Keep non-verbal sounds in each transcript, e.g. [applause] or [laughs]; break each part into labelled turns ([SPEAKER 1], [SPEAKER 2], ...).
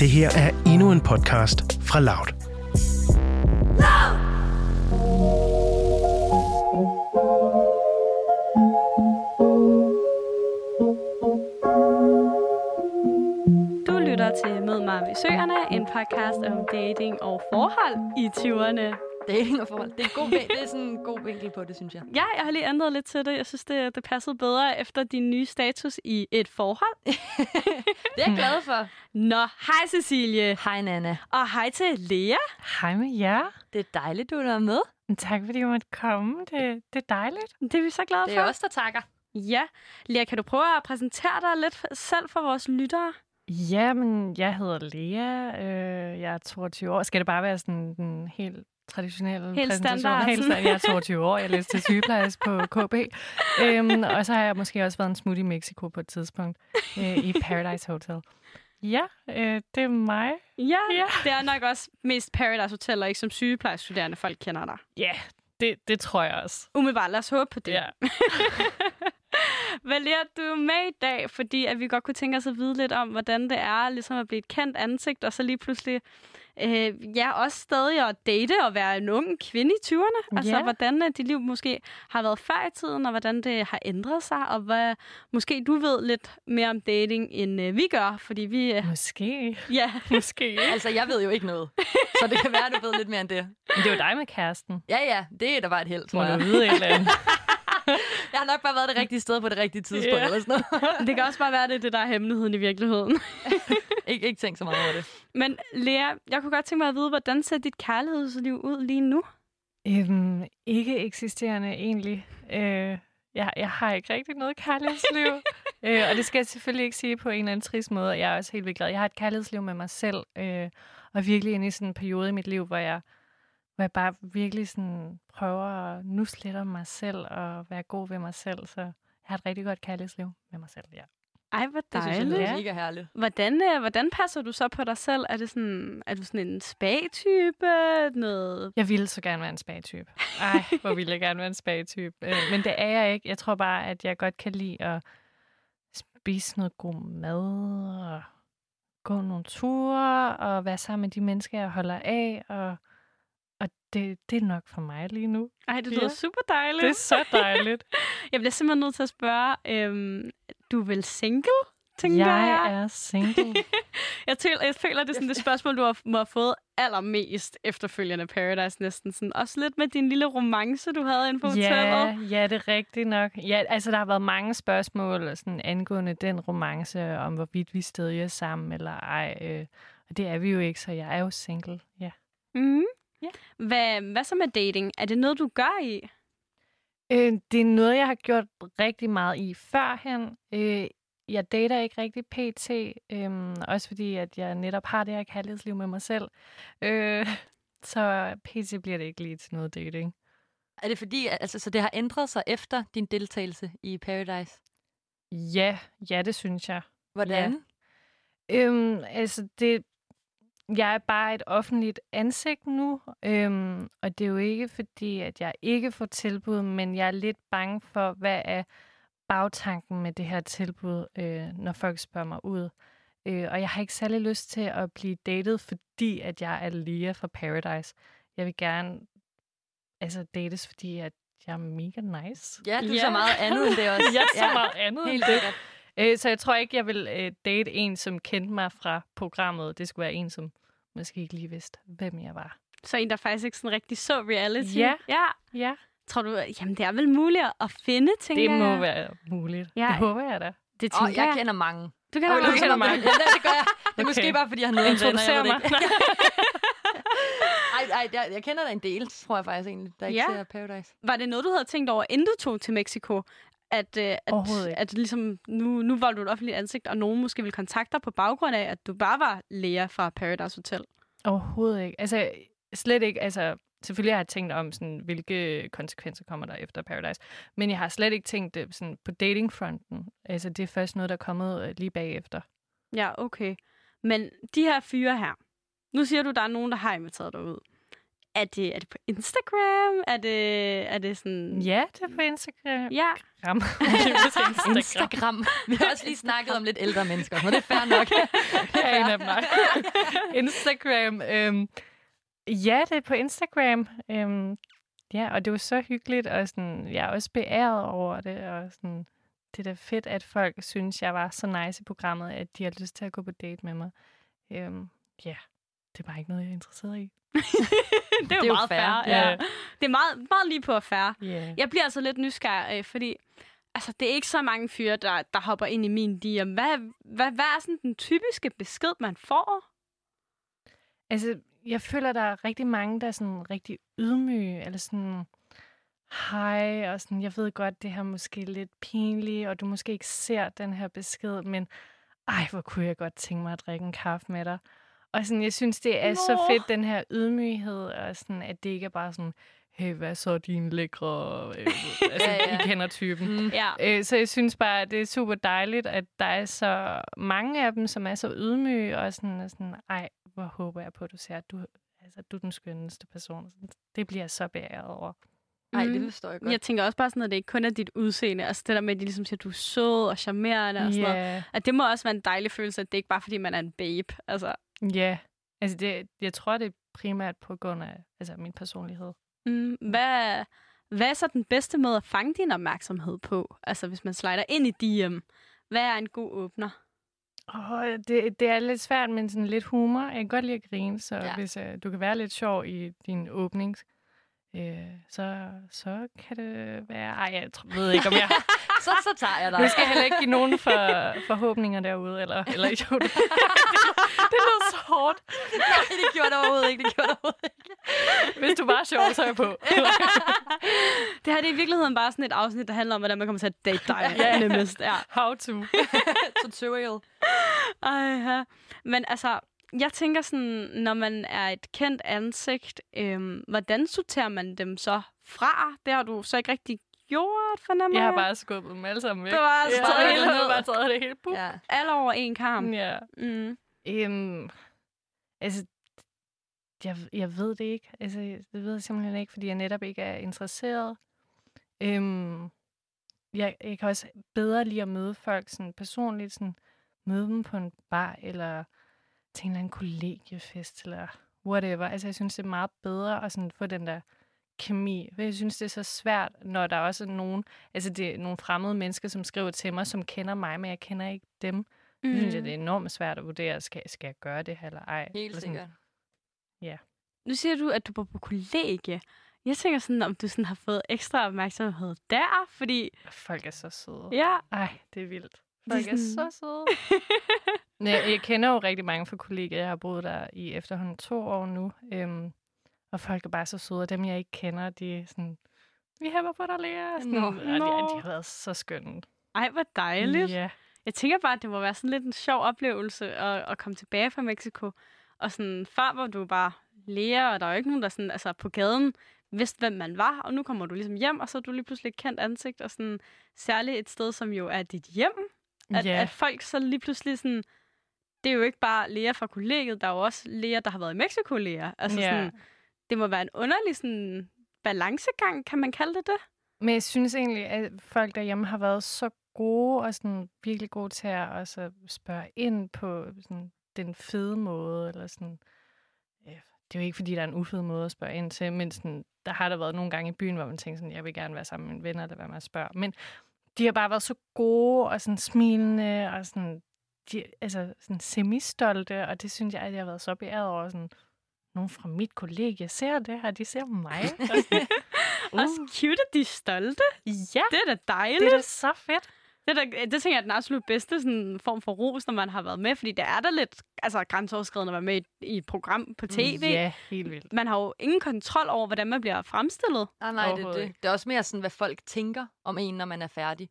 [SPEAKER 1] Det her er endnu en podcast fra Loud.
[SPEAKER 2] Du lytter til Mød mig ved Søerne, en podcast om dating og forhold i 20'erne.
[SPEAKER 3] Dating og forhold. Det er, god, det er sådan en god vinkel på det, synes jeg.
[SPEAKER 2] Ja, jeg har lige ændret lidt til det. Jeg synes, det, det passede bedre efter din nye status i et forhold. [laughs]
[SPEAKER 3] Det er jeg glad for.
[SPEAKER 2] Nå, hej Cecilie.
[SPEAKER 3] Hej, Nana.
[SPEAKER 2] Og hej til Lea.
[SPEAKER 4] Hej med jer.
[SPEAKER 3] Det er dejligt, du er med.
[SPEAKER 4] Tak fordi I måtte komme. Det, det er dejligt.
[SPEAKER 2] Det er vi så glade
[SPEAKER 3] Det
[SPEAKER 2] for.
[SPEAKER 3] er os, der takker.
[SPEAKER 2] Ja. Lea, kan du prøve at præsentere dig lidt selv for vores lyttere?
[SPEAKER 4] Jamen, jeg hedder Lea. Øh, jeg er 22 år. Skal det bare være sådan den helt traditionelle
[SPEAKER 2] Helt
[SPEAKER 4] præsentation? Helt standard. Jeg er 22 år. Jeg læste til sygeplejerske på [laughs] KB. Øhm, og så har jeg måske også været en smut i Mexico på et tidspunkt øh, i Paradise Hotel. Ja, øh, det er mig.
[SPEAKER 2] Ja,
[SPEAKER 4] Ja.
[SPEAKER 2] det er nok også mest Paradise Hotel, og ikke som sygeplejestuderende folk kender dig.
[SPEAKER 4] Ja, det, det tror jeg også.
[SPEAKER 2] Umiddelbart, lad os håbe på det.
[SPEAKER 4] Ja. [laughs]
[SPEAKER 2] Valer, du er med i dag, fordi at vi godt kunne tænke os at vide lidt om, hvordan det er ligesom at blive et kendt ansigt, og så lige pludselig øh, ja, også stadig at date og være en ung kvinde i 20'erne. Altså,
[SPEAKER 4] Ja.
[SPEAKER 2] hvordan øh, dit liv måske har været før i tiden, og hvordan det har ændret sig, og hvad måske du ved lidt mere om dating, end øh, vi gør, fordi vi... Øh,
[SPEAKER 4] Måske.
[SPEAKER 2] ja, [laughs]
[SPEAKER 4] Måske.
[SPEAKER 3] Altså, jeg ved jo ikke noget. Så det kan være, du ved lidt mere end det.
[SPEAKER 4] Men det var dig med kæresten.
[SPEAKER 3] Ja, ja. Det er da bare et held, tror
[SPEAKER 4] Må du
[SPEAKER 3] jeg.
[SPEAKER 4] vide et eller andet. [laughs]
[SPEAKER 3] Jeg har nok bare været det rigtige sted på det rigtige tidspunkt.
[SPEAKER 4] Ja.
[SPEAKER 3] Eller sådan noget. [laughs]
[SPEAKER 2] det kan også bare være, det det, der er hemmeligheden i virkeligheden. [laughs]
[SPEAKER 3] ikke, ikke tænkt så meget over det.
[SPEAKER 2] Men Lea, jeg kunne godt tænke mig at vide, hvordan ser dit kærlighedsliv ud lige nu?
[SPEAKER 4] Øhm, ikke eksisterende egentlig. Øh, jeg, jeg har ikke rigtig noget kærlighedsliv. [laughs] øh, og det skal jeg selvfølgelig ikke sige på en eller anden trist måde. Jeg er også helt vildt glad. Jeg har et kærlighedsliv med mig selv. Øh, og virkelig inde i sådan en periode i mit liv, hvor jeg, hvor jeg bare virkelig sådan prøver at nusle lidt om mig selv og være god ved mig selv. Så jeg har et rigtig godt kærlighedsliv med mig selv, ja.
[SPEAKER 2] Ej, hvor
[SPEAKER 3] Det synes jeg
[SPEAKER 2] dejligt.
[SPEAKER 4] Ja.
[SPEAKER 3] mega herligt.
[SPEAKER 2] Hvordan, øh, hvordan passer du så på dig selv? Er, det sådan, er du sådan en spag-type? Noget...
[SPEAKER 4] Jeg ville så gerne være en spagtype. Ej, hvor ville jeg gerne være en spagtype. Øh, men det er jeg ikke. Jeg tror bare, at jeg godt kan lide at spise noget god mad og gå nogle ture og være sammen med de mennesker, jeg holder af. Og, og det, det er nok for mig lige nu.
[SPEAKER 2] Ej, det
[SPEAKER 4] Ja.
[SPEAKER 2] lyder super dejligt.
[SPEAKER 4] Det er så dejligt. [laughs]
[SPEAKER 2] Jeg bliver simpelthen nødt til at spørge, øhm, du er vel single, tænker
[SPEAKER 4] jeg
[SPEAKER 2] jeg?
[SPEAKER 4] er single. [laughs]
[SPEAKER 2] Jeg, tæl, jeg føler, det er sådan det spørgsmål, du har, må have fået allermest efterfølgende Paradise næsten. Sådan. Også lidt med din lille romance, du havde inde på
[SPEAKER 4] ja,
[SPEAKER 2] hotellet.
[SPEAKER 4] ja, det er rigtigt nok. Ja, altså, der har været mange spørgsmål sådan, angående den romance, om hvorvidt vi stadig er sammen eller ej. Øh, og det er vi jo ikke, så jeg er jo single. Ja.
[SPEAKER 2] Mm.
[SPEAKER 4] Ja.
[SPEAKER 2] Hvad, hvad så med dating? Er det noget, du gør i?
[SPEAKER 4] Øh, det er noget, jeg har gjort rigtig meget i førhen. Øh, jeg dater ikke rigtig pt. Øh, også fordi, at jeg netop har det her kærlighedsliv med mig selv. Øh, [laughs] så pt. bliver det ikke lige til noget dating.
[SPEAKER 3] Er det fordi, altså, så det har ændret sig efter din deltagelse i Paradise?
[SPEAKER 4] Ja, ja, det synes jeg.
[SPEAKER 3] Hvordan?
[SPEAKER 4] Øhm, altså, det, jeg er bare et offentligt ansigt nu, øhm, og det er jo ikke fordi, at jeg ikke får tilbud, men jeg er lidt bange for, hvad er bagtanken med det her tilbud, øh, når folk spørger mig ud. Øh, og jeg har ikke særlig lyst til at blive datet, fordi at jeg er Lea fra Paradise. Jeg vil gerne altså dates, fordi at jeg er mega nice.
[SPEAKER 3] Ja, du er
[SPEAKER 2] Ja.
[SPEAKER 3] så meget andet end det [laughs] også.
[SPEAKER 4] Jeg er så meget andet end
[SPEAKER 3] Helt
[SPEAKER 4] det.
[SPEAKER 3] sikkert.
[SPEAKER 4] Øh, så jeg tror ikke, jeg vil øh, date en, som kendte mig fra programmet. Det skulle være en, som måske ikke lige vidste, hvem jeg var.
[SPEAKER 2] Så en, der faktisk ikke sådan rigtig så reality?
[SPEAKER 4] Ja.
[SPEAKER 2] ja.
[SPEAKER 4] Ja,
[SPEAKER 2] Tror du, jamen det er vel muligt at finde, tænker
[SPEAKER 4] det må
[SPEAKER 2] jeg.
[SPEAKER 4] være muligt.
[SPEAKER 2] Ja.
[SPEAKER 4] Det håber jeg da.
[SPEAKER 2] Det tænker
[SPEAKER 3] jeg
[SPEAKER 2] jeg.
[SPEAKER 3] kender mange.
[SPEAKER 2] Du kender
[SPEAKER 3] Og
[SPEAKER 2] mange.
[SPEAKER 3] du kender mange. Ja, det gør jeg. Det er
[SPEAKER 4] Okay.
[SPEAKER 3] måske bare, fordi jeg har noget
[SPEAKER 4] Introducer mig. [laughs]
[SPEAKER 3] Ej, ej, jeg, jeg kender da en del, tror jeg faktisk egentlig, der ikke
[SPEAKER 2] Ja.
[SPEAKER 3] ser Paradise.
[SPEAKER 2] Var det noget, du havde tænkt over, inden du tog til Mexico? At, øh, at, at ligesom, nu, nu var du et offentligt ansigt, og nogen måske ville kontakte dig på baggrund af, at du bare var Lea fra Paradise Hotel.
[SPEAKER 4] Overhovedet ikke. Altså, slet ikke. Altså, selvfølgelig har jeg tænkt om, sådan, hvilke konsekvenser kommer der efter Paradise. Men jeg har slet ikke tænkt det sådan, på datingfronten. Altså, det er først noget, der er kommet øh, lige bagefter.
[SPEAKER 2] Ja, okay. Men de her fyre her, nu siger du, der er nogen, der har inviteret dig ud. er det, er det på Instagram? Er det, er det sådan...
[SPEAKER 4] Ja, det er på Instagram.
[SPEAKER 2] Ja.
[SPEAKER 4] Ram. [laughs] [laughs]
[SPEAKER 3] Instagram. Instagram. Vi har også lige snakket om lidt ældre mennesker, men det er fair nok. [laughs]
[SPEAKER 4] det er en af nej. Instagram. Øhm, ja, det er på Instagram. Øhm, ja, og det var så hyggeligt, og sådan, jeg er også beæret over det, og sådan, det er da fedt, at folk synes, jeg var så nice i programmet, at de har lyst til at gå på date med mig. Øhm, ja, det er bare ikke noget, jeg er interesseret i. [laughs]
[SPEAKER 2] det er jo,
[SPEAKER 3] Det er
[SPEAKER 2] meget
[SPEAKER 3] fair.
[SPEAKER 2] fair. Ja.
[SPEAKER 4] Ja.
[SPEAKER 2] Det er meget, meget lige på fair.
[SPEAKER 4] Yeah.
[SPEAKER 2] Jeg bliver altså lidt nysgerrig, øh, fordi altså, det er ikke så mange fyre, der, der hopper ind i min DM. Hvad, hvad, hvad er sådan den typiske besked, man får?
[SPEAKER 4] Altså, jeg føler, der er rigtig mange, der er sådan rigtig ydmyge, eller sådan, hej, og sådan, jeg ved godt, det her er måske lidt pinligt, og du måske ikke ser den her besked, men ej, hvor kunne jeg godt tænke mig at drikke en kaffe med dig. Og sådan, jeg synes, det er Nå. så fedt, den her ydmyghed, og sådan, at det ikke er bare sådan, hey, hvad så din lækre, øh, [laughs] altså,
[SPEAKER 3] Ja, ja.
[SPEAKER 4] I kender typen.
[SPEAKER 3] Mm.
[SPEAKER 2] Ja.
[SPEAKER 4] Øh, så jeg synes bare, at det er super dejligt, at der er så mange af dem, som er så ydmyge, og sådan, og sådan ej, hvor håber jeg på, at du ser, at du, altså, du er den skønneste person. Sådan, Det bliver jeg så beæret over.
[SPEAKER 3] Ej, det
[SPEAKER 2] Mm.
[SPEAKER 3] forstår jeg godt.
[SPEAKER 2] Jeg tænker også bare sådan, at det ikke kun er dit udseende. Altså det der med, at de ligesom siger, at du er sød og charmerende og sådan noget. At det må også være en dejlig følelse, at det ikke bare fordi man er en babe. Altså,
[SPEAKER 4] ja. Altså, det, jeg tror, det er primært på grund af altså, min personlighed.
[SPEAKER 2] mm, hvad, hvad er så den bedste måde at fange din opmærksomhed på? Altså hvis man slider ind i DM. Hvad er en god åbner?
[SPEAKER 4] Oh, det, det er lidt svært, men sådan lidt humor. Jeg kan godt lide at grine, så
[SPEAKER 3] Ja.
[SPEAKER 4] hvis uh, du kan være lidt sjov i din åbning, øh, så, så kan det være... Ej, jeg tror, ved ikke, om jeg... [laughs]
[SPEAKER 3] Så, så tager jeg dig.
[SPEAKER 4] Nu skal jeg heller ikke give nogen for, forhåbninger derude, eller, eller jo, det, [laughs] det lød så hårdt.
[SPEAKER 3] Nej, det gjorde det overhovedet ikke. Det gjorde det overhovedet ikke.
[SPEAKER 4] Hvis du bare er sjov, så er jeg på. [laughs]
[SPEAKER 2] Det her det er i virkeligheden bare sådan et afsnit, der handler om, hvordan man kommer til at date dig
[SPEAKER 4] Ja.
[SPEAKER 2] nemmest. Ja.
[SPEAKER 4] How to.
[SPEAKER 3] Tutorial.
[SPEAKER 2] Ej, ja. Men altså, jeg tænker sådan, når man er et kendt ansigt, øhm, hvordan sorterer man dem så fra? Det har du så ikke rigtig gjort, fornemmer
[SPEAKER 4] Jeg har bare skubbet dem alle sammen væk.
[SPEAKER 2] Det var altså
[SPEAKER 4] ja,
[SPEAKER 2] taget
[SPEAKER 4] jeg
[SPEAKER 2] hele
[SPEAKER 4] har
[SPEAKER 2] ned.
[SPEAKER 4] bare taget det hele. Puh.
[SPEAKER 3] Ja.
[SPEAKER 2] alle over en kamp.
[SPEAKER 4] Ja.
[SPEAKER 2] Mm.
[SPEAKER 4] Øhm, altså, jeg, jeg ved det ikke. Altså, det ved jeg simpelthen ikke, fordi jeg netop ikke er interesseret. Øhm, jeg, jeg kan også bedre lide at møde folk sådan personligt, sådan møde dem på en bar, eller til en eller anden kollegiefest, eller whatever. Altså, jeg synes, det er meget bedre at sådan få den der kemi. For jeg synes, det er så svært, når der også er nogen, altså det er nogle fremmede mennesker, som skriver til mig, som kender mig, men jeg kender ikke dem. Mm. Jeg synes, jeg, det er enormt svært at vurdere, skal, skal jeg gøre det her eller ej.
[SPEAKER 3] Helt
[SPEAKER 4] Eller sådan,
[SPEAKER 3] sikkert.
[SPEAKER 2] Nu siger du, at du bor på kollegie. Jeg tænker sådan, om du sådan har fået ekstra opmærksomhed der, fordi...
[SPEAKER 4] Folk er så søde.
[SPEAKER 2] Ja,
[SPEAKER 4] Ej, det er vildt.
[SPEAKER 2] Er
[SPEAKER 4] Folk er, så søde. [laughs] Nej, jeg kender jo rigtig mange fra kollegaer. Jeg har boet der i efterhånden to år nu. Øhm, og folk er bare så søde. Og dem, jeg ikke kender, de er sådan... Vi hæpper på dig, Lea. Sådan,
[SPEAKER 3] Nå.
[SPEAKER 4] og de, de har været så skønne.
[SPEAKER 2] ej, hvor dejligt.
[SPEAKER 4] Ja.
[SPEAKER 2] Jeg tænker bare, at det må være sådan lidt en sjov oplevelse at, at komme tilbage fra Mexico. Og sådan, før var du bare lærer, og der var jo ikke nogen, der sådan, altså på gaden vidste, hvem man var. Og nu kommer du ligesom hjem, og så er du lige pludselig et kendt ansigt. Og sådan, særligt et sted, som jo er dit hjem. At,
[SPEAKER 4] ja.
[SPEAKER 2] at folk så lige pludselig sådan... Det er jo ikke bare læger fra kollegiet, der er jo også læger, der har været i Mexico læger. Altså
[SPEAKER 4] Ja.
[SPEAKER 2] sådan, det må være en underlig sådan, balancegang, kan man kalde det det?
[SPEAKER 4] Men jeg synes egentlig, at folk derhjemme har været så gode og sådan virkelig gode til at også spørge ind på sådan, den fede måde. Eller sådan, det er jo ikke, fordi der er en ufed måde at spørge ind til, men sådan, der har der været nogle gange i byen, hvor man tænker sådan, jeg vil gerne være sammen med mine venner, eller hvad man spørger. Men de har bare været så gode og sådan smilende og sådan, de, altså sådan semistolte, og det synes jeg, at jeg har været så beæret over. Sådan, nogen fra mit kollegie ser det her, de ser mig. [laughs] Og sådan,
[SPEAKER 2] Uh. Også cute, at de er stolte.
[SPEAKER 4] ja,
[SPEAKER 2] Det er da dejligt.
[SPEAKER 4] det er da så fedt.
[SPEAKER 2] Det, er da, det tænker jeg er den absolut bedste sådan, form for ros, når man har været med, fordi det er da lidt altså, grænseoverskridende at være med i, i et program på tv.
[SPEAKER 4] Ja, helt vildt.
[SPEAKER 2] Man har jo ingen kontrol over, hvordan man bliver fremstillet.
[SPEAKER 3] Ah, nej, det, er det. det er også mere sådan, hvad folk tænker om en, når man er færdig.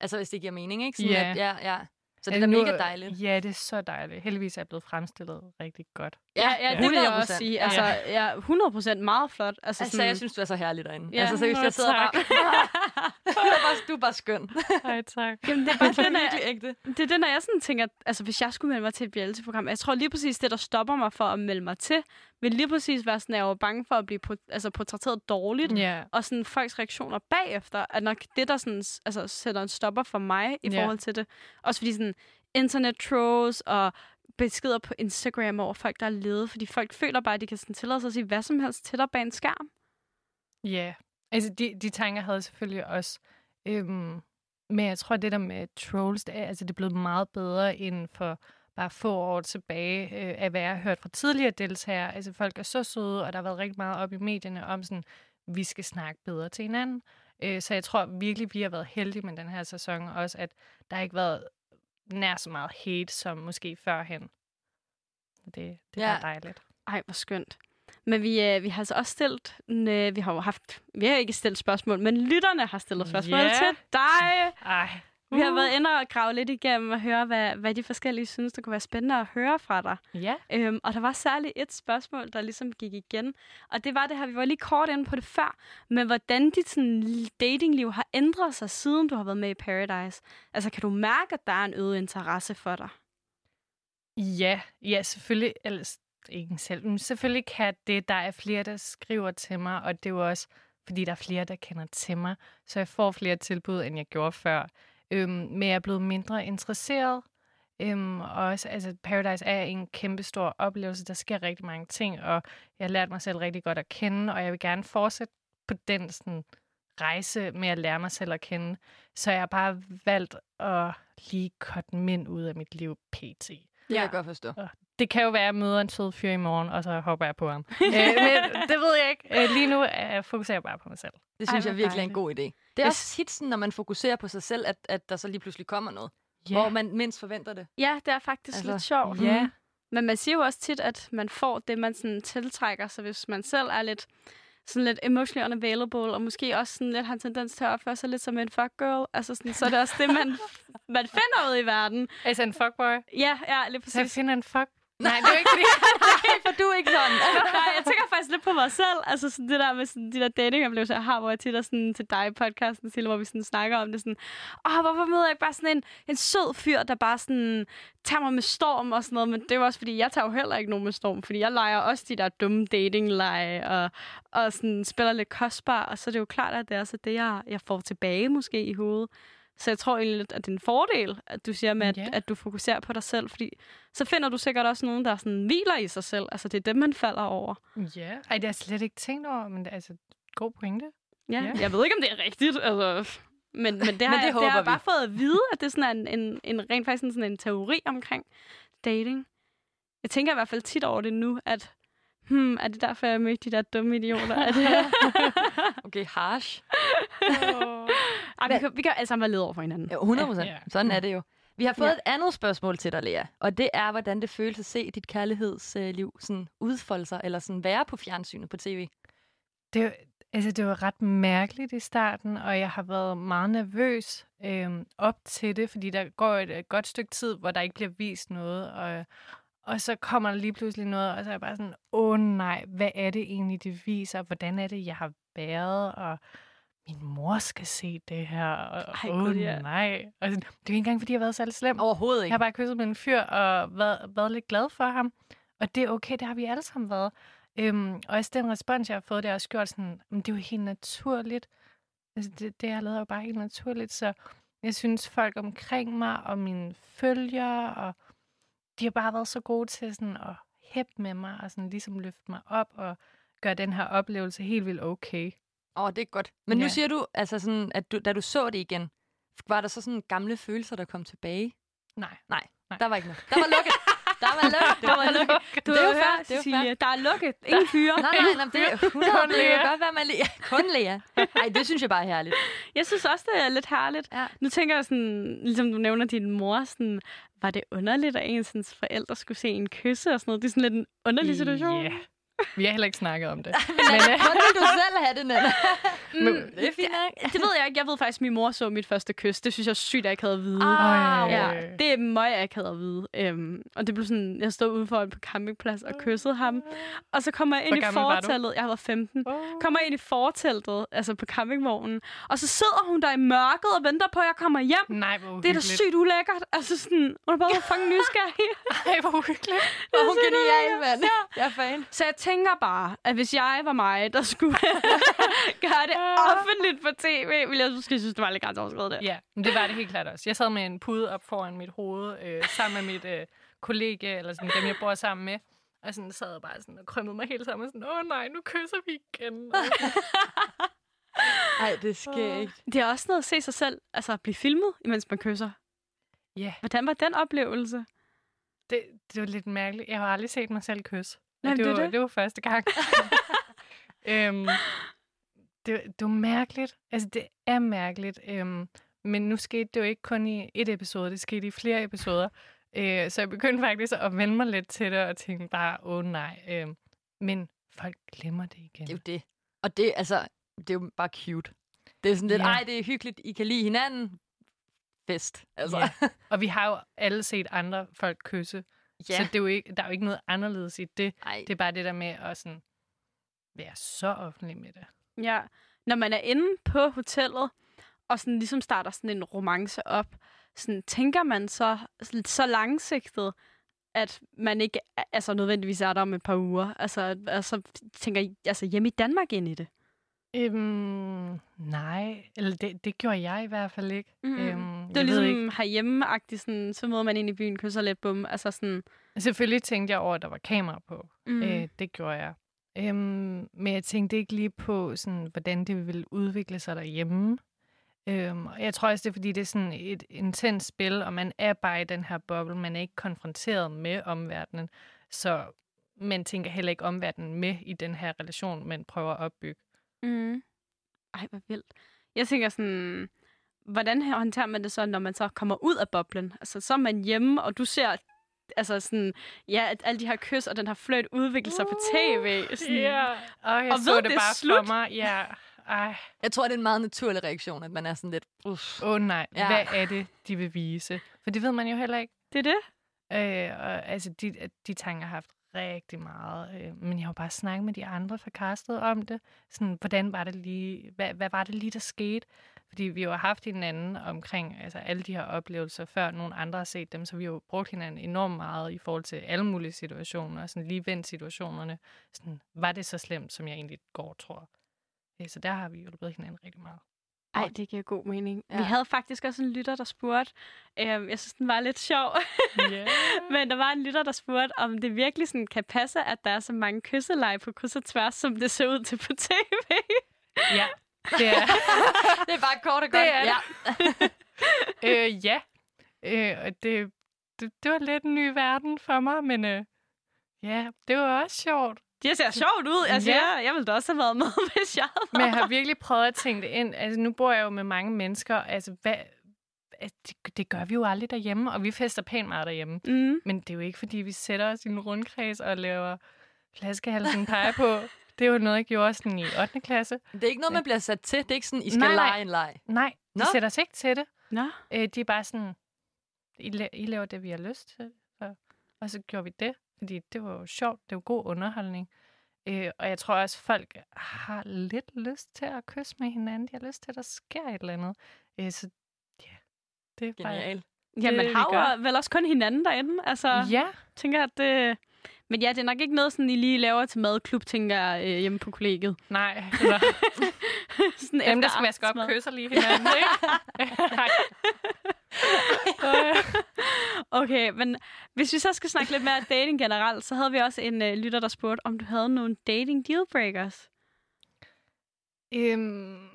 [SPEAKER 3] Altså, hvis det giver mening, ikke? Sådan,
[SPEAKER 4] Ja.
[SPEAKER 3] At, ja, ja. Så det er da
[SPEAKER 4] nu-
[SPEAKER 3] mega dejligt.
[SPEAKER 4] Ja, det er så dejligt. Heldigvis er jeg blevet fremstillet rigtig godt.
[SPEAKER 2] Ja, ja, det vil jeg også
[SPEAKER 3] 100%.
[SPEAKER 2] sige. Altså, ja, 100% meget flot. Altså,
[SPEAKER 3] Altså, jeg synes, du er så herlig derinde.
[SPEAKER 2] Ja.
[SPEAKER 3] Altså, seriøst, jeg sidder
[SPEAKER 4] tak.
[SPEAKER 3] bare... [laughs] du, er bare du er bare skøn.
[SPEAKER 4] Ej, tak.
[SPEAKER 2] Jamen, det er bare [laughs]
[SPEAKER 3] Virkelig
[SPEAKER 2] jeg,
[SPEAKER 3] ægte.
[SPEAKER 2] det er det, når jeg sådan tænker, altså hvis jeg skulle melde mig til et reality-program, jeg tror lige præcis det, der stopper mig for at melde mig til, vil lige præcis være sådan, at jeg var bange for at blive pot- altså, portrætteret dårligt,
[SPEAKER 4] Ja.
[SPEAKER 2] og sådan folks reaktioner bagefter, er nok det, der sådan, altså, sætter en stopper for mig i
[SPEAKER 4] Ja.
[SPEAKER 2] forhold til det. Også fordi sådan internet trolls og beskeder på Instagram over folk, der er ledet, fordi folk føler bare, at de kan sådan tillade sig at sige hvad som helst til dig bag en skærm.
[SPEAKER 4] Ja, altså de, de tanker havde jeg selvfølgelig også. Øhm, men jeg tror, det der med trolls, det er, altså, det er blevet meget bedre end for bare få år tilbage, øh, af hvad jeg har hørt fra tidligere deltagere. Altså folk er så søde, og der har været rigtig meget op i medierne om sådan, vi skal snakke bedre til hinanden. Øh, så jeg tror virkelig, vi har været heldige med den her sæson også, at der ikke har været nær så meget hate som måske førhen. Det, det er
[SPEAKER 3] Ja.
[SPEAKER 4] bare dejligt.
[SPEAKER 2] Ej, hvor skønt. Men vi, øh, vi har altså også stillet, øh, vi har jo haft, vi har ikke stillet spørgsmål, men lytterne har stillet spørgsmål
[SPEAKER 4] Ja.
[SPEAKER 2] til dig.
[SPEAKER 4] Ej,
[SPEAKER 2] Vi har været inde og grave lidt igennem og høre, hvad, hvad de forskellige synes, der kunne være spændende at høre fra dig.
[SPEAKER 4] ja.
[SPEAKER 2] Øhm, og der var særligt et spørgsmål, der ligesom gik igen. Og det var det her, vi var lige kort inde på det før, men hvordan dit sådan, datingliv har ændret sig, siden du har været med i Paradise. Altså, kan du mærke, at der er en øget interesse for dig?
[SPEAKER 4] Ja, ja, selvfølgelig. Ellers ikke selv, men selvfølgelig kan det. Der er flere, der skriver til mig, og det er jo også, fordi der er flere, der kender til mig, så jeg får flere tilbud, end jeg gjorde før. Øhm, men jeg er blevet mindre interesseret. Øhm, og også, altså, Paradise er en kæmpe stor oplevelse. Der sker rigtig mange ting, og jeg har lært mig selv rigtig godt at kende, og jeg vil gerne fortsætte på den sådan, rejse med at lære mig selv at kende. Så jeg har bare valgt at lige cutte mænd ud af mit liv pt.
[SPEAKER 3] Det kan jeg godt forstå.
[SPEAKER 4] Det kan jo være, at jeg møder en sød fyr i morgen, og så hopper jeg på ham. [laughs] øh, men det ved jeg ikke. Øh, lige nu øh, fokuserer jeg bare på mig selv.
[SPEAKER 3] Det
[SPEAKER 2] Ej,
[SPEAKER 3] synes
[SPEAKER 2] hvor
[SPEAKER 3] jeg virkelig er en god idé. Det er
[SPEAKER 2] Jeg
[SPEAKER 3] også tit sådan, når man fokuserer på sig selv, at, at der så lige pludselig kommer noget. Yeah. Hvor man mindst forventer det.
[SPEAKER 2] Ja, det er faktisk
[SPEAKER 3] Altså,
[SPEAKER 2] lidt sjovt.
[SPEAKER 4] Ja.
[SPEAKER 2] Men man siger jo også tit, at man får det, man sådan tiltrækker. Så hvis man selv er lidt, sådan lidt emotionally unavailable, og måske også sådan lidt har en tendens til at opføre sig lidt som en fuck girl, altså sådan, så er det også det, man, [laughs] man finder ud i verden.
[SPEAKER 4] Altså en fuckboy.
[SPEAKER 2] Ja, ja, lige
[SPEAKER 4] Så jeg
[SPEAKER 2] præcis.
[SPEAKER 4] finder en fuck... Nej, det er ikke fordi... [laughs]
[SPEAKER 3] Nej, for du er ikke sådan. [laughs]
[SPEAKER 2] Nej, jeg [laughs] tænker faktisk lidt på mig selv. Altså sådan det der med sådan, de der datingoplevelser, jeg har, hvor jeg tit sådan til dig i podcasten, Sille, hvor vi sådan snakker om det sådan, åh, hvorfor møder jeg ikke bare sådan en, en sød fyr, der bare sådan tager mig med storm og sådan noget, men det er også, fordi jeg tager jo heller ikke nogen med storm, fordi jeg leger også de der dumme dating-lege og, og sådan spiller lidt kostbar, og så er det jo klart, at det er også det, jeg, jeg får tilbage måske i hovedet. Så jeg tror egentlig, at det er en fordel, at du siger med, at,
[SPEAKER 4] Ja.
[SPEAKER 2] at du fokuserer på dig selv, fordi så finder du sikkert også nogen, der sådan hviler i sig selv. Altså, det er dem, man falder over.
[SPEAKER 4] Ja. Ej, det har jeg slet ikke tænkt over, men det er altså god pointe.
[SPEAKER 2] Ja.
[SPEAKER 4] Ja.
[SPEAKER 2] Jeg ved ikke, om det er rigtigt, altså, men, men det har,
[SPEAKER 3] Men det
[SPEAKER 2] jeg, det har jeg bare fået at vide, at det er sådan en, en, en rent faktisk sådan en teori omkring dating. Jeg tænker i hvert fald tit over det nu, at hmm, er det derfor, jeg mødte de der dumme idioter? Er det... [laughs]
[SPEAKER 3] Okay, harsh. [laughs]
[SPEAKER 2] Ej, vi, kan, vi kan alle sammen være led over for hinanden.
[SPEAKER 3] Ja, 100 procent.
[SPEAKER 4] Ja.
[SPEAKER 3] Sådan er det jo. Vi har fået
[SPEAKER 2] Ja.
[SPEAKER 3] et andet spørgsmål til dig, Lea. Og det er, hvordan det føles at se dit kærlighedsliv sådan udfolde sig, eller sådan være på fjernsynet på tv.
[SPEAKER 4] Det, er jo- altså, det var ret mærkeligt i starten, og jeg har været meget nervøs øhm, op til det, fordi der går et, et godt stykke tid, hvor der ikke bliver vist noget, og, og så kommer der lige pludselig noget, og så er jeg bare sådan, åh nej, hvad er det egentlig, det viser? Hvordan er det, jeg har været? Og min mor skal se det her, og
[SPEAKER 2] Ej, gud, ja.
[SPEAKER 4] nej. Og det er jo ikke engang, fordi jeg har været særlig slem.
[SPEAKER 3] Overhovedet
[SPEAKER 4] Jeg
[SPEAKER 3] ikke.
[SPEAKER 4] har bare kysset med en fyr og været, været lidt glad for ham. Og det er okay, det har vi alle sammen været. Øhm, og også den respons, jeg har fået, det har også gjort sådan, "Men det er jo helt naturligt. Altså, det, det jeg har lavet er jo bare helt naturligt. Så jeg synes, folk omkring mig og mine følgere, og de har bare været så gode til sådan at hæppe med mig og sådan ligesom løfte mig op og gøre den her oplevelse helt vildt okay.
[SPEAKER 3] Åh, oh, det er godt. Men nu
[SPEAKER 4] Ja.
[SPEAKER 3] siger du, altså sådan, at du, da du så det igen, var der så sådan gamle følelser, der kom tilbage?
[SPEAKER 4] Nej.
[SPEAKER 3] Nej,
[SPEAKER 4] Nej.
[SPEAKER 3] der var ikke noget. Der var lukket. Der var lukket. [laughs]
[SPEAKER 2] Der var lukket. Du
[SPEAKER 3] Det er jo fair, er
[SPEAKER 2] Cecilie, der er lukket. Ingen fyre.
[SPEAKER 3] Nej, nej, nej, det er 100,
[SPEAKER 4] Kun
[SPEAKER 3] det kan godt være, man Lea. Kun Lea. Nej, det synes jeg bare er herligt.
[SPEAKER 2] Jeg synes også, det er lidt herligt.
[SPEAKER 3] Ja.
[SPEAKER 2] Nu tænker jeg sådan, ligesom du nævner din mor, sådan, var det underligt, at ens forældre skulle se en kysse og sådan noget? Det er sådan lidt en underlig situation.
[SPEAKER 4] Ja. Vi har heller ikke snakket om det. [laughs]
[SPEAKER 3] Men, men
[SPEAKER 4] øh,
[SPEAKER 3] hvordan vil du selv have det, Nana?
[SPEAKER 2] Mm,
[SPEAKER 3] det er fint nok.
[SPEAKER 2] Det ved jeg ikke. Jeg ved faktisk, at min mor så mit første kys. Det synes jeg er sygt, at jeg ikke havde at vide.
[SPEAKER 3] Ah,
[SPEAKER 2] Ja, det er mig, jeg ikke havde at vide. Øhm, og det blev sådan, jeg stod udenfor på campingplads og kyssede ham. Og så kommer jeg ind
[SPEAKER 4] Hvor
[SPEAKER 2] i
[SPEAKER 4] var
[SPEAKER 2] forteltet. Jeg var 15.
[SPEAKER 4] Oh.
[SPEAKER 2] Kommer ind i forteltet, altså på campingvognen. Og så sidder hun der i mørket og venter på, at jeg kommer hjem.
[SPEAKER 4] Nej, hvor
[SPEAKER 2] Det er da sygt ulækkert. Altså sådan, hun er bare [laughs] fucking nysgerrig.
[SPEAKER 4] Ej, hvor uhyggeligt.
[SPEAKER 3] Hvor er hun genial, mand. Jeg er fan.
[SPEAKER 2] Så jeg tænker bare, at hvis jeg var mig, der skulle [laughs] gøre det offentligt på tv, ville jeg måske synes, det var lidt grænseoverskridende.
[SPEAKER 4] Ja, men det var det helt klart også. Jeg sad med en pude op foran mit hoved, øh, sammen med mit øh, kollega, eller sådan dem, jeg bor sammen med. Og sådan sad jeg bare sådan og krømmede mig helt sammen. og Sådan, åh nej, nu kysser vi igen. [laughs]
[SPEAKER 3] Ej, det er skægt.
[SPEAKER 2] Det er også noget at se sig selv, altså blive filmet, imens man kysser.
[SPEAKER 4] Ja,
[SPEAKER 2] Hvordan var den oplevelse?
[SPEAKER 4] det, det var lidt mærkeligt. Jeg har aldrig set mig selv kysse.
[SPEAKER 2] Nej,
[SPEAKER 4] Og
[SPEAKER 2] men
[SPEAKER 4] det,
[SPEAKER 2] det
[SPEAKER 4] var,
[SPEAKER 2] det.
[SPEAKER 4] det var første gang. [laughs] øhm, det, det var mærkeligt. Altså, det er mærkeligt. Øhm, men nu skete det jo ikke kun i et episode, det skete i flere episoder. Øh, så jeg begyndte faktisk at vende mig lidt til det, og tænke bare, åh nej. Øhm, men folk glemmer det igen.
[SPEAKER 3] Det er jo det. Og det, altså, det er jo bare cute. Det er sådan lidt,
[SPEAKER 4] Ja.
[SPEAKER 3] ej, det er hyggeligt, I kan lide hinanden. Fest. Altså.
[SPEAKER 4] Ja. [laughs] Og vi har jo alle set andre folk kysse. Ja. Så det er jo ikke, der er jo ikke noget anderledes i det.
[SPEAKER 3] Ej,
[SPEAKER 4] Det er bare det der med at sådan være så offentlig med det.
[SPEAKER 2] Ja, når man er inde på hotellet, og sådan ligesom starter sådan en romance op, sådan tænker man så, så langsigtet, at man ikke altså nødvendigvis er der om et par uger. Altså, altså tænker altså hjemme i Danmark ind i det.
[SPEAKER 4] Øhm, nej, eller det, det gjorde jeg i hvert fald ikke.
[SPEAKER 2] Mm.
[SPEAKER 4] Øhm,
[SPEAKER 2] Det er ligesom
[SPEAKER 4] ikke.
[SPEAKER 2] herhjemme sådan, så møder man ind i byen, kysser lidt bum. Altså sådan,
[SPEAKER 4] Selvfølgelig tænkte jeg over, at der var kamera på.
[SPEAKER 2] Mm.
[SPEAKER 4] Øh, det gjorde jeg. Øhm, men jeg tænkte ikke lige på, sådan, hvordan det ville udvikle sig derhjemme. Øhm, og jeg tror også, det er, fordi det er sådan et intens spil, og man er bare i den her boble. Man er ikke konfronteret med omverdenen. Så man tænker heller ikke omverdenen med i den her relation, man prøver at opbygge.
[SPEAKER 2] Mm. Ej, hvor vildt. Jeg tænker sådan, hvordan håndterer man det så, når man så kommer ud af boblen? Altså, så er man hjemme, og du ser altså sådan, ja, at alle de her kys og den her fløjt udvikle sig på tv. Sådan,
[SPEAKER 4] Ja, og jeg
[SPEAKER 2] Og
[SPEAKER 4] så
[SPEAKER 2] ved,
[SPEAKER 4] det,
[SPEAKER 2] det
[SPEAKER 4] bare
[SPEAKER 2] slut.
[SPEAKER 4] for mig. Ja, ej.
[SPEAKER 3] jeg tror, det er en meget naturlig reaktion, at man er sådan lidt, uff.
[SPEAKER 4] Åh oh, nej,
[SPEAKER 3] ja.
[SPEAKER 4] hvad er det, de vil vise? For det ved man jo heller ikke.
[SPEAKER 2] Det er det.
[SPEAKER 4] Øh, og, altså, de, de tanker har haft rigtig meget. Øh, men jeg har jo bare snakket med de andre fra castet om det. Sådan, hvordan var det lige, hvad, hvad var det lige, der skete? Fordi vi jo har haft hinanden omkring altså, alle de her oplevelser, før nogen andre har set dem, så vi har jo brugt hinanden enormt meget i forhold til alle mulige situationer, og sådan lige vendt situationerne. Sådan, var det så slemt, som jeg egentlig går tror? Øh, så der har vi hjulpet hinanden rigtig meget.
[SPEAKER 2] Ej, det giver god mening. Ja. Vi havde faktisk også en lytter, der spurgte. Øhm, jeg synes, den var lidt sjov.
[SPEAKER 4] Yeah. [laughs]
[SPEAKER 2] Men der var en lytter, der spurgte, om det virkelig sådan kan passe, at der er så mange kysseleje på kryds og tværs, som det ser ud til på tv.
[SPEAKER 4] ja, det er, [laughs]
[SPEAKER 3] det er bare kort og godt.
[SPEAKER 4] Det er
[SPEAKER 3] ja. [laughs]
[SPEAKER 4] øh, ja. Øh, det, det, det var lidt en ny verden for mig, men øh, ja, det var også sjovt.
[SPEAKER 2] Det ser sjovt ud. Altså,
[SPEAKER 4] Ja.
[SPEAKER 2] ja. jeg ville da også have været med, [laughs] hvis jeg havde
[SPEAKER 4] Men jeg har virkelig prøvet at tænke det ind. Altså, nu bor jeg jo med mange mennesker. Altså, hvad, det, det gør vi jo aldrig derhjemme, og vi fester pænt meget derhjemme.
[SPEAKER 2] Mm.
[SPEAKER 4] Men det er jo ikke, fordi vi sætter os i en rundkreds og laver flaskehalsen pege på. Det er jo noget, jeg gjorde sådan i 8. klasse.
[SPEAKER 3] Det er ikke noget, man bliver sat til. Det er ikke sådan, I skal
[SPEAKER 4] Nej, nej.
[SPEAKER 3] lege en leg.
[SPEAKER 4] Nej, de
[SPEAKER 3] Nå.
[SPEAKER 4] sætter sig ikke til det.
[SPEAKER 2] Nå.
[SPEAKER 4] Øh, de er bare sådan, I, la- I laver det, vi har lyst til. Så, og så gjorde vi det, fordi det var jo sjovt. Det var god underholdning. Øh, og jeg tror også, folk har lidt lyst til at kysse med hinanden. De har lyst til, at der sker et eller andet. Øh, så ja, det er bare...
[SPEAKER 3] Genial.
[SPEAKER 2] Ja,
[SPEAKER 4] Det,
[SPEAKER 2] man har jo vel også kun hinanden derinde. Altså, ja.
[SPEAKER 4] Ja,
[SPEAKER 2] tænker at det... Men ja, det er nok ikke noget, sådan, I lige laver til madklub, tænker jeg, øh, hjemme på kollegiet.
[SPEAKER 4] nej. [laughs] Eller,
[SPEAKER 2] sådan
[SPEAKER 4] dem, der skal vaske op, kysser lige hinanden, ikke? [laughs] [laughs] [laughs]
[SPEAKER 2] Okay, men hvis vi så skal snakke lidt mere dating generelt, så havde vi også en øh, lytter, der spurgte, om du havde nogle dating dealbreakers.
[SPEAKER 4] øhm,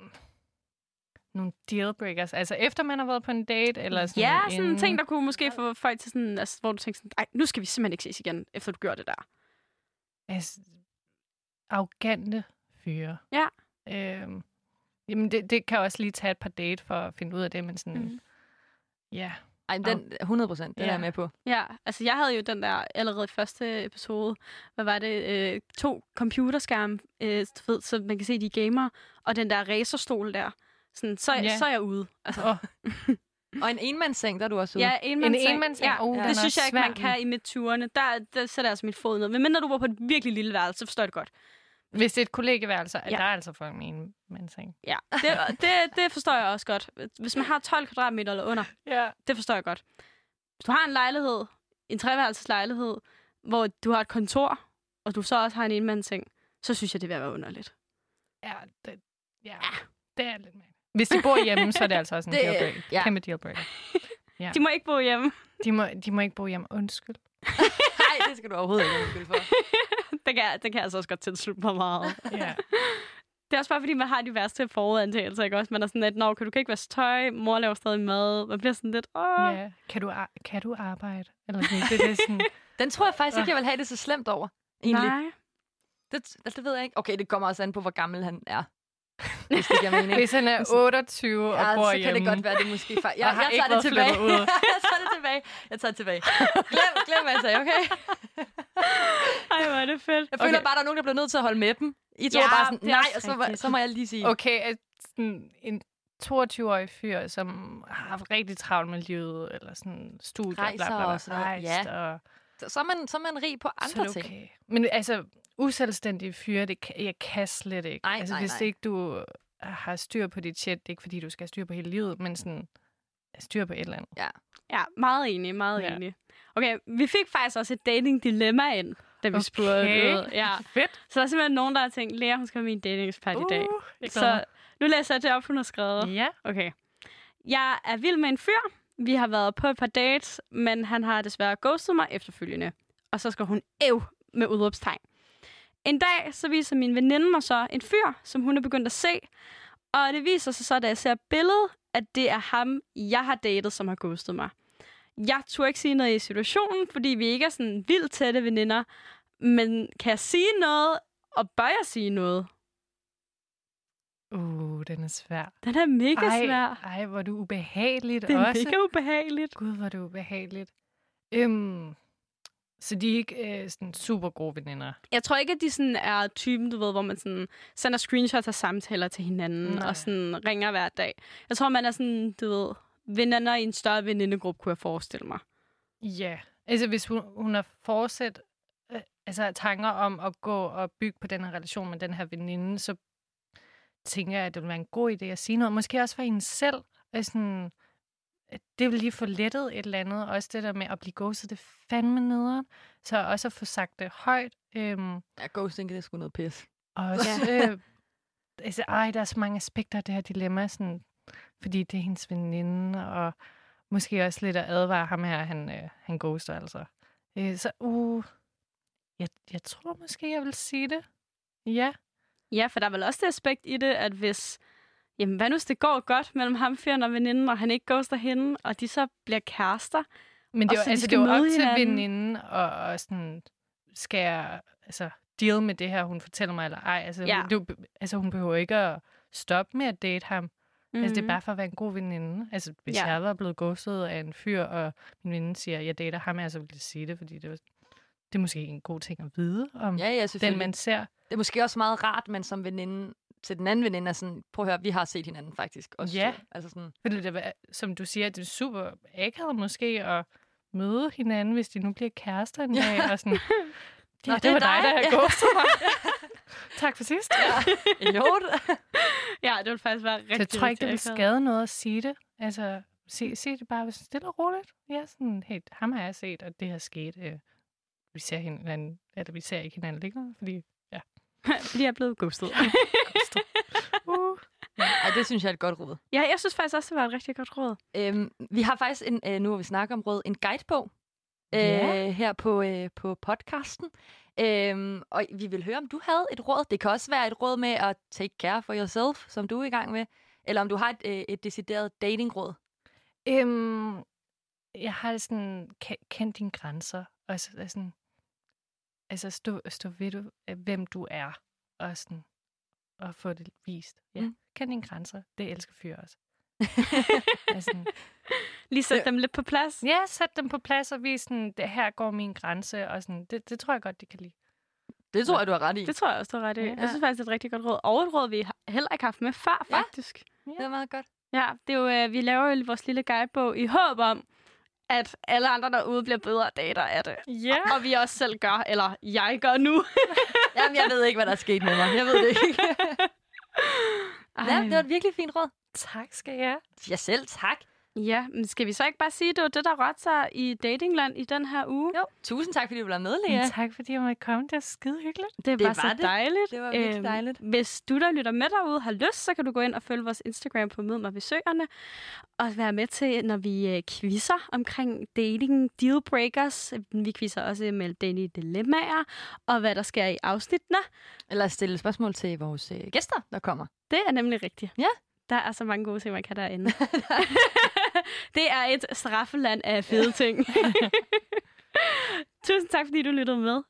[SPEAKER 4] nogle dealbreakers. Altså efter man har været på en date? Eller sådan
[SPEAKER 2] ja, sådan en ting, der kunne måske få folk til sådan, altså, hvor du tænker sådan, nej, nu skal vi simpelthen ikke ses igen, efter du gjorde det der.
[SPEAKER 4] Altså, arrogante fyre.
[SPEAKER 2] Ja.
[SPEAKER 4] Øhm, jamen, det, det kan også lige tage et par date for at finde ud af det, men sådan, mm. Ja.
[SPEAKER 3] Ej, den 100 procent, den
[SPEAKER 4] Ja.
[SPEAKER 3] er jeg med på.
[SPEAKER 2] Ja, altså jeg havde jo den der allerede i første episode, hvad var det, øh, to computerskærme, øh, ved, så man kan se, de er gamer, og den der racerstol der. Sådan, så,
[SPEAKER 4] Ja.
[SPEAKER 2] så er jeg ude. Altså,
[SPEAKER 4] Åh, [laughs]
[SPEAKER 3] Og en enmandsseng, der er du også ude.
[SPEAKER 2] ja, enmandsseng.
[SPEAKER 4] En enmandsseng?
[SPEAKER 2] Ja,
[SPEAKER 4] Uh,
[SPEAKER 2] det
[SPEAKER 4] den er
[SPEAKER 2] synes jeg ikke, man kan i midt-20'erne. Der, der sætter jeg altså mit fod ned. Men mindre du var på et virkelig lille værelse, så forstår jeg det godt.
[SPEAKER 4] Hvis det er et kollegeværelse, ja.
[SPEAKER 2] Ja.
[SPEAKER 4] der er altså folk med en mandseng.
[SPEAKER 2] Ja, det, det, det forstår jeg også godt. Hvis man har 12 kvadratmeter eller under,
[SPEAKER 4] Ja.
[SPEAKER 2] det forstår jeg godt. Hvis du har en lejlighed, en treværelseslejlighed, hvor du har et kontor, og du så også har en enmandsseng, så synes jeg, det vil være underligt.
[SPEAKER 4] Ja, det, ja, det er lidt mere. Hvis de bor hjemme, så er det altså også en [laughs]
[SPEAKER 3] Det-
[SPEAKER 4] dealbreaker.
[SPEAKER 3] ja.
[SPEAKER 4] Kæmpe dealbreaker. Ja.
[SPEAKER 2] De må ikke bo hjemme.
[SPEAKER 4] De må, de må ikke bo hjemme. Undskyld. [laughs]
[SPEAKER 3] Nej, det skal du overhovedet ikke undskylde for.
[SPEAKER 2] Det, kan, jeg- det kan jeg altså også godt tilslutte mig meget.
[SPEAKER 4] Ja. [laughs]
[SPEAKER 2] Det er også bare, fordi man har de værste forudantagelser, ikke også? Man er sådan lidt, nå, kan du kan ikke vaske tøj, mor laver stadig mad. Man bliver sådan lidt, åh.
[SPEAKER 4] ja. Kan, du, kan du arbejde? Eller sådan, det er det sådan... [laughs]
[SPEAKER 3] Den tror jeg faktisk ikke, jeg vil have det så slemt over. Egentlig.
[SPEAKER 2] Nej.
[SPEAKER 3] Det, altså, det ved jeg ikke. Okay, det kommer også an på, hvor gammel han er. Hvis det giver mening.
[SPEAKER 4] Hvis han er 28 og
[SPEAKER 3] ja,
[SPEAKER 4] bor
[SPEAKER 3] så kan det godt være, det måske far. Jeg,
[SPEAKER 4] Og
[SPEAKER 3] jeg tager det tilbage.
[SPEAKER 4] ud. [laughs]
[SPEAKER 3] jeg tager det tilbage. Jeg tager det tilbage. Glem, glem hvad jeg sagde, okay? [laughs]
[SPEAKER 2] Ej, hvor er det fedt.
[SPEAKER 3] Jeg føler
[SPEAKER 4] Okay.
[SPEAKER 3] bare, der er nogen, der bliver nødt til at holde med dem. I to
[SPEAKER 2] Ja,
[SPEAKER 3] bare sådan, nej, og så,
[SPEAKER 2] rigtigt.
[SPEAKER 3] så må jeg lige sige.
[SPEAKER 4] Okay, sådan en 22-årig fyr, som har haft rigtig travlt med livet, eller sådan studier, bla,
[SPEAKER 3] Rejser
[SPEAKER 4] bla, bla,
[SPEAKER 3] og sådan noget.
[SPEAKER 4] rejst,
[SPEAKER 3] Ja.
[SPEAKER 4] og
[SPEAKER 3] Så, så, er man, så er man rig på
[SPEAKER 4] så
[SPEAKER 3] andre ting.
[SPEAKER 4] okay. Men altså, uselvstændige fyre, det kan, jeg kan slet ikke.
[SPEAKER 3] Nej,
[SPEAKER 4] altså,
[SPEAKER 3] nej,
[SPEAKER 4] hvis
[SPEAKER 3] nej.
[SPEAKER 4] ikke du har styr på dit shit, det er ikke fordi, du skal have styr på hele livet, men sådan styr på et eller andet.
[SPEAKER 2] Ja, meget enig, meget
[SPEAKER 4] Ja.
[SPEAKER 2] enig. Okay, vi fik faktisk også et dating-dilemma ind, da vi
[SPEAKER 4] Okay.
[SPEAKER 2] spurgte ud. Ja. [laughs]
[SPEAKER 4] Fedt.
[SPEAKER 2] Så der er simpelthen nogen, der har tænkt, Lea, hun skal være min datingekspert i dag.
[SPEAKER 4] Uh,
[SPEAKER 2] Så nu læser jeg det op, hun har skrevet.
[SPEAKER 4] Ja.
[SPEAKER 2] Okay. Jeg er vild med en fyr. Vi har været på et par dates, men han har desværre ghostet mig efterfølgende. Og så skal hun ev med udråbstegn. En dag, så viser min veninde mig så en fyr, som hun er begyndt at se. Og det viser sig så, da jeg ser billedet, at det er ham, jeg har datet, som har ghostet mig. Jeg turde ikke sige noget i situationen, fordi vi ikke er sådan vildt tætte veninder. Men kan jeg sige noget, og bør jeg sige noget?
[SPEAKER 4] Uh, den er svær.
[SPEAKER 2] Den er mega
[SPEAKER 4] ej,
[SPEAKER 2] svær.
[SPEAKER 4] Ej, hvor er du ubehageligt
[SPEAKER 2] Det er
[SPEAKER 4] også.
[SPEAKER 2] mega ubehageligt.
[SPEAKER 4] Gud, hvor er det ubehageligt. Øhm, så de er ikke øh, sådan super gode veninder.
[SPEAKER 2] Jeg tror ikke, at de sådan er typen, du ved, hvor man sådan sender screenshots af samtaler til hinanden
[SPEAKER 4] Nej.
[SPEAKER 2] Og sådan ringer hver dag. Jeg tror, man er sådan, du ved, veninder i en større venindegruppe, kunne jeg forestille mig.
[SPEAKER 4] Ja, altså hvis hun, hun har fortsat øh, altså tanker om at gå og bygge på den her relation med den her veninde, så tænker jeg, at det vil være en god idé at sige noget. Måske også for hende selv. Altså, sådan, det vil lige få lettet et eller andet. Også det der med at blive ghostet, det fandme nederen. Så også at få sagt det højt. Øhm,
[SPEAKER 3] Ja, ghosting, det er sgu noget pis.
[SPEAKER 4] og også, øh, altså, ej, der er så mange aspekter af det her dilemma, sådan, fordi det er hendes veninde, og måske også lidt at advare ham her, han, øh, han ghoster altså. Øh, så, uh, jeg, jeg tror måske, jeg vil sige det. Ja.
[SPEAKER 2] Ja, for der er vel også det aspekt i det, at hvis... Jamen, hvad nu hvis det går godt mellem ham, fyren og veninden, og han ikke ghoster hende, og de så bliver kærester?
[SPEAKER 4] Men det er
[SPEAKER 2] de
[SPEAKER 4] altså,
[SPEAKER 2] skal
[SPEAKER 4] det jo op
[SPEAKER 2] møde
[SPEAKER 4] til
[SPEAKER 2] hinanden.
[SPEAKER 4] veninden, og, og sådan, skal jeg altså, deal med det her, hun fortæller mig, eller ej. Altså,
[SPEAKER 2] Ja.
[SPEAKER 4] jo- altså hun behøver ikke at stoppe med at date ham. Mm-hmm. Altså, det er
[SPEAKER 2] Mhm.
[SPEAKER 4] bare for at være en god veninde. Altså, hvis
[SPEAKER 2] Ja.
[SPEAKER 4] jeg var blevet ghostet af en fyr, og min veninde siger, at jeg dater ham, altså vil jeg sige det, fordi det, var, det er måske en god ting at vide om
[SPEAKER 3] Ja, ja,
[SPEAKER 4] den, man ser.
[SPEAKER 3] Det er måske også meget rart, men som veninde til den anden veninde er sådan, prøv at høre, vi har set hinanden faktisk. Også
[SPEAKER 4] Ja.
[SPEAKER 3] Altså sådan,
[SPEAKER 4] Fordi det, er- som du siger, det er super akavet måske at møde hinanden, hvis de nu bliver kærester en
[SPEAKER 3] Ja.
[SPEAKER 4] dag, og sådan, [laughs] ja,
[SPEAKER 3] Nå,
[SPEAKER 4] det,
[SPEAKER 3] det er
[SPEAKER 4] var dig,
[SPEAKER 3] dig.
[SPEAKER 4] der [laughs] har
[SPEAKER 3] Ja.
[SPEAKER 4] ghostet mig. [laughs] tak for sidst.
[SPEAKER 3] idiot.
[SPEAKER 2] Ja, det vil faktisk være rigtig
[SPEAKER 4] Så jeg tror ikke, det vil skade noget at sige det. Altså, se, se det bare stille og roligt. Ja, sådan, hey, ham har jeg set, og det her sket. Øh, vi ser hinanden, eller vi ser ikke hinanden længere, fordi [laughs]
[SPEAKER 2] Fordi jeg er blevet [laughs] ghostet.
[SPEAKER 4] uh,
[SPEAKER 3] Ej, det synes jeg er et godt råd.
[SPEAKER 2] ja, jeg synes faktisk også, det var et rigtig godt råd.
[SPEAKER 3] Øhm, vi har faktisk, en, øh, nu hvor vi snakker om råd, en guidebog øh,
[SPEAKER 4] Ja.
[SPEAKER 3] her på, øh, på podcasten. Øhm, og vi vil høre, om du havde et råd. Det kan også være et råd med at take care for yourself, som du er i gang med. Eller om du har et, øh, et decideret datingråd.
[SPEAKER 4] øhm, jeg har sådan, ke- kendt dine grænser, og så, sådan, altså stå, stå ved, du, øh, hvem du er, og sådan, og få det vist. Ja, Mm. kend dine grænser. Det elsker fyre også. [laughs] altså,
[SPEAKER 2] Lige sætte dem lidt på plads.
[SPEAKER 4] Ja, sæt dem på plads og vis sådan, det her går min grænse, og sådan, det, det tror jeg godt, de kan lide.
[SPEAKER 3] Det tror jeg, du har ret i.
[SPEAKER 2] Det tror jeg også, du har ret i.
[SPEAKER 4] Ja.
[SPEAKER 2] Jeg synes faktisk, det er et rigtig godt råd. Og et råd, vi har heller ikke haft med før,
[SPEAKER 3] Ja.
[SPEAKER 2] faktisk.
[SPEAKER 3] Det er meget godt.
[SPEAKER 2] Ja, det er jo, øh, vi laver jo vores lille guidebog i håb om, at alle andre derude bliver bedre dater af det.
[SPEAKER 4] Ja.
[SPEAKER 2] Og vi også selv gør, eller jeg gør nu. [laughs]
[SPEAKER 3] Jamen, jeg ved ikke, hvad der er sket med mig. Jeg ved det ikke. [laughs] Ja, det var et virkelig fint råd.
[SPEAKER 4] Tak skal jeg.
[SPEAKER 3] Ja, selv tak.
[SPEAKER 2] Ja, men skal vi så ikke bare sige, at det var det, der rørte sig i datingland i den her uge?
[SPEAKER 3] Jo, tusind tak, fordi du var med, Lea.
[SPEAKER 4] Ja. Tak fordi jeg måtte komme. Det er skide hyggeligt.
[SPEAKER 2] Det
[SPEAKER 3] Det
[SPEAKER 2] var så
[SPEAKER 3] var det.
[SPEAKER 2] dejligt.
[SPEAKER 3] Det var virkelig
[SPEAKER 2] Øhm,
[SPEAKER 3] dejligt.
[SPEAKER 2] Hvis du, der lytter med derude, har lyst, så kan du gå ind og følge vores Instagram på Mød mig ved Søerne, og være med til, når vi øh, quizzer omkring dating dealbreakers. Vi quizzer også med dating dilemmaer, og hvad der sker i afsnittene.
[SPEAKER 3] Eller stille spørgsmål til vores øh, gæster, der kommer.
[SPEAKER 2] Det er nemlig rigtigt.
[SPEAKER 3] Ja.
[SPEAKER 2] Der er så mange gode ting, man kan derinde. [laughs] [laughs] [laughs] det er et straffeland af fede ting. [laughs] Tusind tak, fordi du lyttede med.